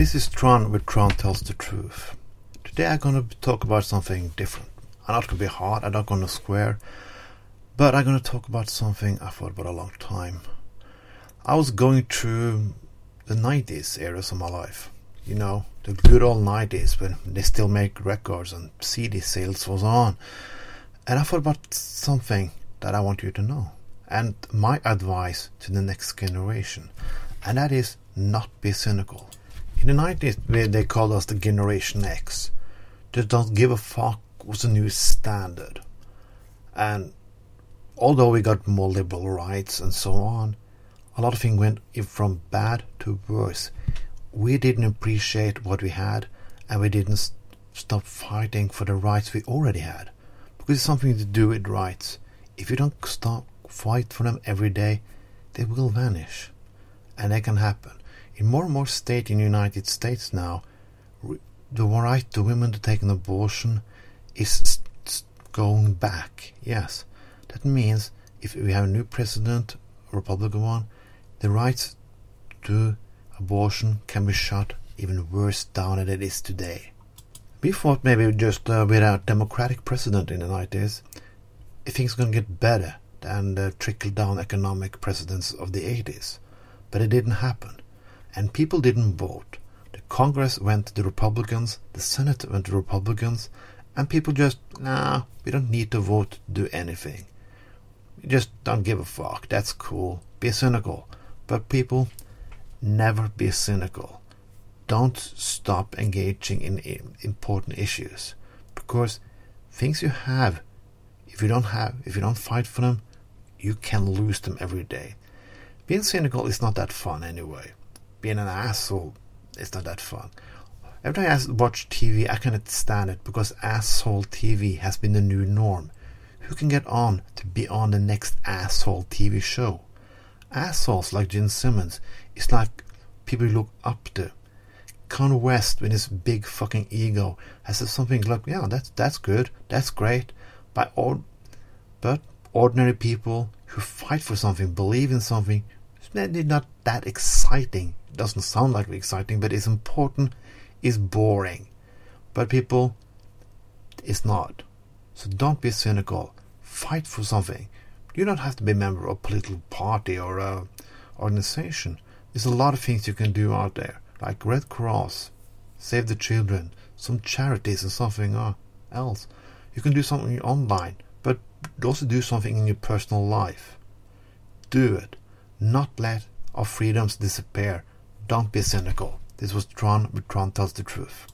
This is Trond with Trond Tells the Truth. Today I'm going to talk about something different. I'm not to be hard, I'm not going to square, but I'm going to talk about something I thought about a long time. I was going through the 90s eras of my life. You know, the good old 90s when they still make records and CD sales was on. And I thought about something that I want you to know. And my advice to the next generation. And that is not be cynical. In the 90s, they called us the Generation X. Just don't give a fuck was the new standard. And although we got more liberal rights and so on, a lot of things went from bad to worse. We didn't appreciate what we had, and we didn't stop fighting for the rights we already had. Because it's something to do with rights. If you don't stop fight for them every day, they will vanish. And that can happen in more and more states in the United States now, the right to women to take an abortion is going back. Yes, that means if we have a new president, Republican one, the rights to abortion can be shut even worse down than it is today. We thought maybe just uh, with a Democratic president in the 90s, things going to get better than the trickle down economic presidents of the 80s. But it didn't happen and people didn't vote. The Congress went to the Republicans, the Senate went to the Republicans, and people just, nah, we don't need to vote to do anything. We just don't give a fuck. That's cool. Be cynical. But people, never be cynical. Don't stop engaging in important issues. Because things you have, if you don't have, if you don't fight for them, you can lose them every day. Being cynical is not that fun anyway being an asshole is not that fun. Every time I watch TV, I cannot stand it because asshole TV has been the new norm. Who can get on to be on the next asshole TV show? Assholes like Gene Simmons is like people you look up to. Kanye West with his big fucking ego has something like, yeah, that's that's good, that's great. By all, but ordinary people who fight for something, believe in something, not that exciting doesn't sound like exciting, but it's important, is boring. But people, it's not. So don't be cynical. Fight for something. You don't have to be a member of a political party or a organization. There's a lot of things you can do out there, like Red Cross, Save the Children, some charities and something uh, else. You can do something online, but also do something in your personal life. Do it. Not let our freedoms disappear don't be cynical. This was Trond, but Trond tells the truth.